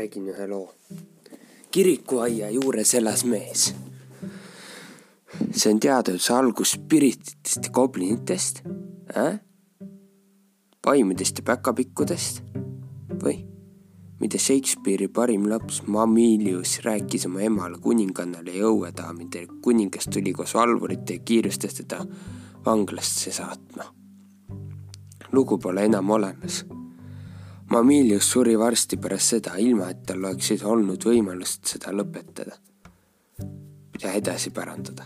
räägin ühe loo. kirikuaia juures elas mees. see on teaduse algus spirititest ja goblinitest äh?, vaimudest ja päkapikkudest või mida Shakespeare'i parim laps Mamilius rääkis oma emale, kuningannale ja õuedaamidele. kuningas tuli koos valvurite ja kiirustas teda vanglasse saatma. lugu pole enam olemas Mamilius suri varsti pärast seda, ilma et tal oleks olnud võimalust seda lõpetada. mida edasi pärandada,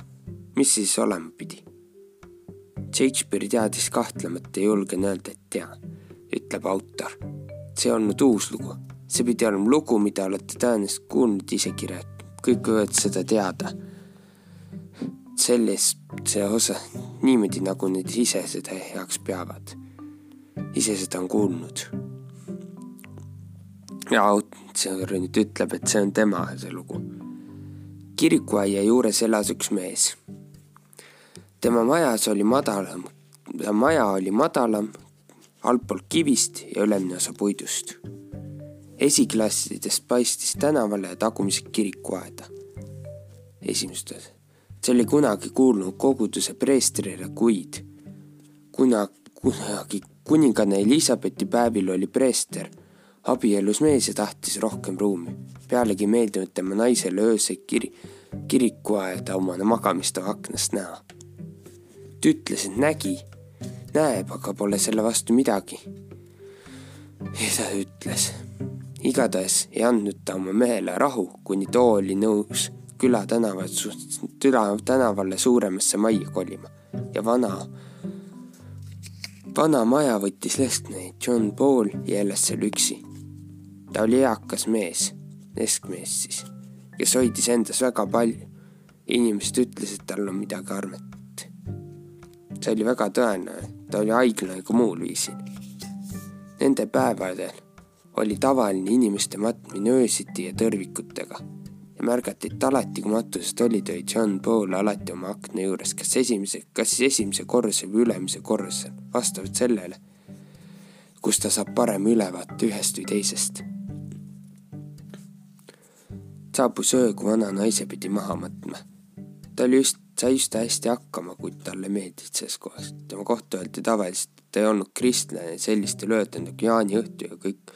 mis siis olema pidi? Shakespeare teadis kahtlemata ja julgen öelda, et tean, ütleb autor. see on nüüd uus lugu, see pidi olema lugu, mida olete tõenäoliselt kuulnud isegi rääkinud, kõik võivad seda teada. selles, see osa, niimoodi nagu nad ise seda heaks peavad. ise seda on kuulnud ja autor nüüd ütleb, et see on tema, see lugu. kirikuaia juures elas üks mees. tema majas oli madalam, maja oli madalam, altpoolt kivist ja ülemine osa puidust. esiklassidest paistis tänavale tagumised kirikuaeda. esimesed osad. see oli kunagi kuulnud koguduse preestrile, kuid kuna kunagi kuninganna Elizabethi päevil oli preester abiellus mees ja tahtis rohkem ruumi. pealegi meeldinud tema naisele öösel kiri, kirikuaeda omane magamistoa aknast näha. ta ütles, et nägi, näeb, aga pole selle vastu midagi. ta ütles. igatahes ei andnud ta oma mehele rahu, kuni too oli nõus küla tänavat, küla tänavale suuremasse majja kolima ja vana vana maja võttis Lestneid, John Paul ja elas seal üksi ta oli eakas mees, keskmees siis, kes hoidis endas väga palju. inimesed ütlesid, et tal on midagi armet. see oli väga tõene, ta oli haiglane kui muul viisil. Nende päevadel oli tavaline inimeste matmine öösiti ja tõrvikutega ja märgati, et alati, kui matusest olid, oli John Paul alati oma akna juures, kas esimese, kas siis esimese korruse või ülemise korruse, vastavalt sellele, kus ta saab parem ülevaate ühest või teisest saabus öö, kui vana naise pidi maha matma. ta oli just, sai just hästi hakkama, kuid talle meeldis selles kohas. tema kohta öeldi tavaliselt, et ta ei olnud kristlane sellistel öödel nagu jaaniõhtu ja kõik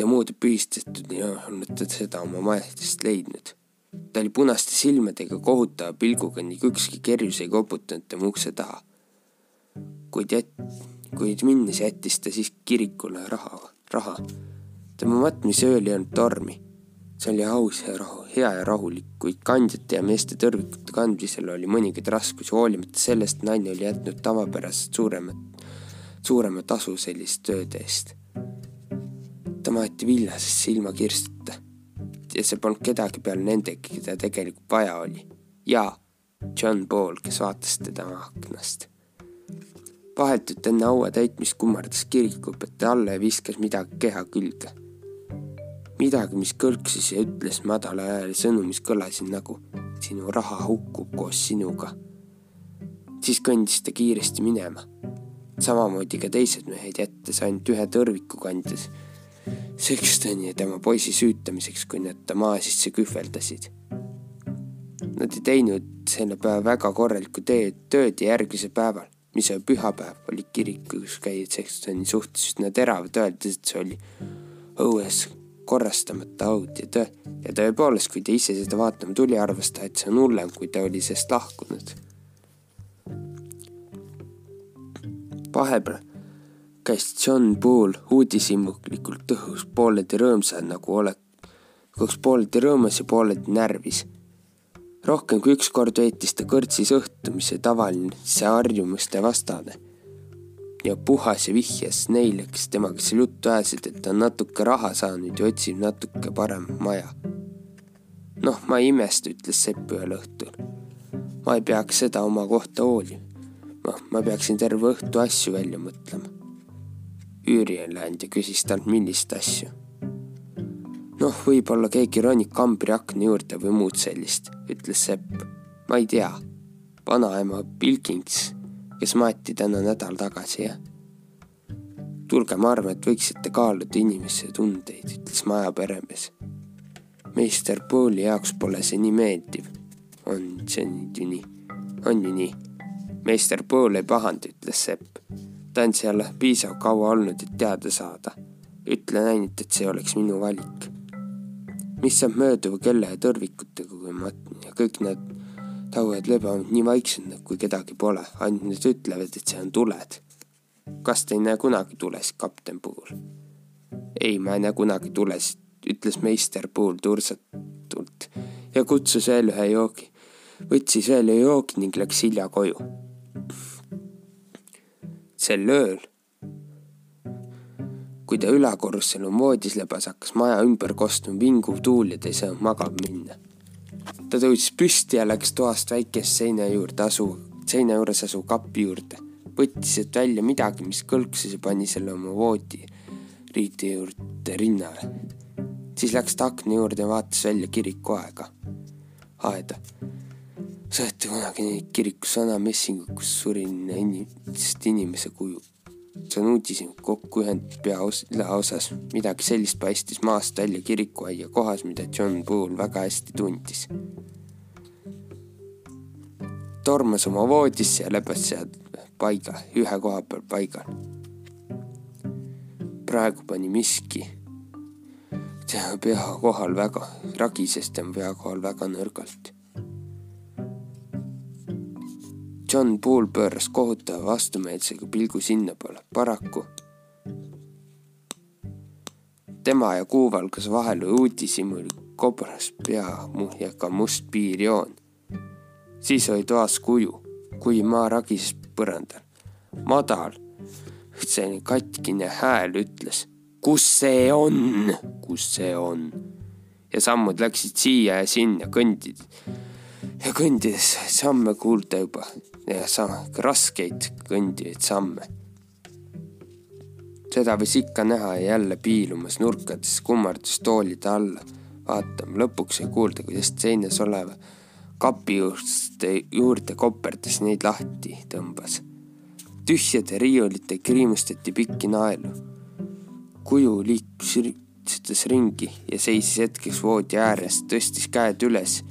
ja muud pühistatud ei olnud ta seda oma majadest leidnud. ta oli punaste silmadega kohutava pilguga ning ükski kerjus ei koputanud tema ukse taha. kuid jät-, kuid minnes jättis ta siiski kirikule raha, raha. tema matmise ööl ei olnud tormi see oli aus ja rahu, hea ja rahulik, kuid kandjate ja meeste tõrvikute kandmisel oli mõningaid raskusi, hoolimata sellest naine oli jätnud tavapärasest suuremat, suurema tasu selliste tööde eest. ta maeti villasesse ilma kirstuta ja see polnud kedagi peale nendegi, keda tegelikult vaja oli. ja John Paul, kes vaatas teda aknast. vahetult enne haua täitmist kummardas kirikuõpetaja alla ja viskas midagi keha külge midagi, mis kõlksis ja ütles madala hääle sõnu, mis kõlasid nagu sinu raha hukkub koos sinuga. siis kõndis ta kiiresti minema. samamoodi ka teised mehed jättes ainult ühe tõrviku kandis Sextoni ja tema poisi süütamiseks, kui nad ta maa sisse kühveldasid. Nad ei teinud selle päeva väga korralikku teed, tööd ja järgmisel päeval, mis oli pühapäev, olid kirikus käinud Sextoni suhtes üsna teravad, öeldes, et see oli õues korrastamata aud ja tõ- ja tõepoolest, kui ta ise seda vaatama tuli, arvas ta, et see on hullem, kui ta oli sellest lahkunud. vahepeal käis John Bull uudishimuklikult õhus, pooleldi rõõmsad nagu oled, üks pooleldi rõõmus ja pooleldi närvis. rohkem kui üks kord veetis ta kõrtsis õhtu, mis oli tavaline, see harjumuste vastane ja puhas ja vihjas neile, kes temaga seal juttu ajasid, et ta on natuke raha saanud ja otsib natuke parem maja. noh, ma ei imesta, ütles Sepp ühel õhtul. ma ei peaks seda oma kohta hoolima. noh, ma peaksin terve õhtu asju välja mõtlema. üüri on läinud ja küsis talt, millist asju. noh, võib-olla keegi ronib kambri akna juurde või muud sellist, ütles Sepp. ma ei tea. vanaema Pilkings kes maeti täna nädal tagasi, jah. tulge, ma arvan, et võiksite kaaluda inimese tundeid, ütles maja peremees. meister Pauli jaoks pole see nii meeldiv. on see nüüd ju nii? on ju nii? meister Paul ei pahanda, ütles Sepp. ta on seal piisav kaua olnud, et teada saada. ütlen ainult, et see oleks minu valik. mis saab mööduva kella ja tõrvikutega, kui ma ja kõik need taued lebavad nii vaikselt, kui kedagi pole, ainult nad ütlevad, et see on tuled kas te ei näe kunagi tulesid, kapten Puul? ei, ma ei näe kunagi tulesid, ütles meister Puul tursatult ja kutsus veel ühe joogi. võtsis veel ühe joogi ning läks hilja koju. sel ööl, kui ta ülakorrusel oma voodis lebas, hakkas maja ümber kostma vinguv tuul ja ta ei saanud magama minna. Ta tõusis püsti ja läks toast väikest seina juurde asu, seina juures asuva kapi juurde võttis sealt välja midagi, mis kõlksus ja pani selle oma voodi riidi juurde rinnale. siis läks ta akna juurde ja vaatas välja kiriku aega, aeda. saate kunagi neid kirikus vana messingut, kus suri inimesest inimese kuju. See on uudishimu kokku ühendatud peaosas, midagi sellist paistis maast välja kirikuaia kohas, mida John Bull väga hästi tundis tormas oma voodisse ja lebas seal paigal, ühe koha peal paigal. praegu pani miski tema pea kohal väga, ragises tema pea kohal väga nõrgalt. John Poole pööras kohutava vastumeelsega pilgu sinnapoole, paraku tema ja kuuvalgas vahel uudishimul kobras pea ja ka must piirjoon. siis oli toas kuju, kui maa ragises põrandal. madal, selline katkine hääl ütles, kus see on, kus see on. ja sammud läksid siia ja sinna, kõndid ja kõndides samme kuulda juba ja sa-, raskeid kõndivaid samme. seda võis ikka näha ja jälle piilumas nurkades, kummardus toolide alla vaatama, lõpuks sai kuulda, kuidas seinas oleva kapi juurde, juurde koperdas neid lahti tõmbas. tühjade riiulite kriimustati pikki naelu. kuju liikus üritates ringi ja seisis hetkeks voodi ääres, tõstis käed üles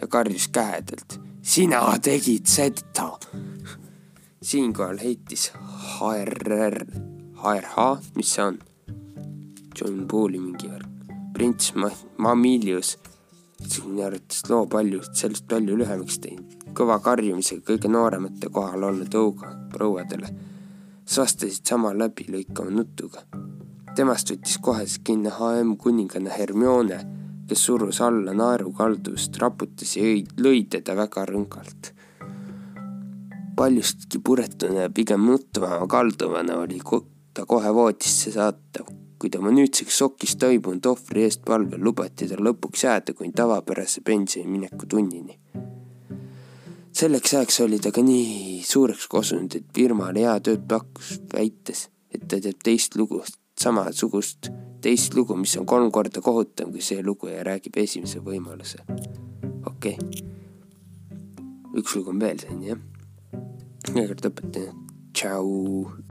ja karjus käedelt. Sina tegid seda. siinkohal heitis HRR, HRH, mis see on? John Pauli mingi värk. prints Mamilius minu arvates loo palju, sellest palju lühemaks teinud. kõva karjumisega kõige nooremate kohal olnud õuga prouadele. siis vastasid sama läbilõikava nutuga. temast võttis kohe kinni HM kuninganna Hermione, kes surus alla naerukalduvust, raputas ja lõi teda väga rõngalt. paljustki puretuna ja pigem nutvama kalduvana oli ta kohe voodisse saatav kui tema nüüdseks sokis toibunud ohvri eest palvel lubati tal lõpuks jääda kuni tavapärase pensionimineku tunnini. selleks ajaks oli ta ka nii suureks kosunud, et firmale hea tööd pakkus, väites, et ta teeb teist lugu, samasugust teist lugu, mis on kolm korda kohutavam kui see lugu ja räägib esimese võimaluse. okei okay.. üks lugu on veel, on jah. veel kord õpetan. tšau.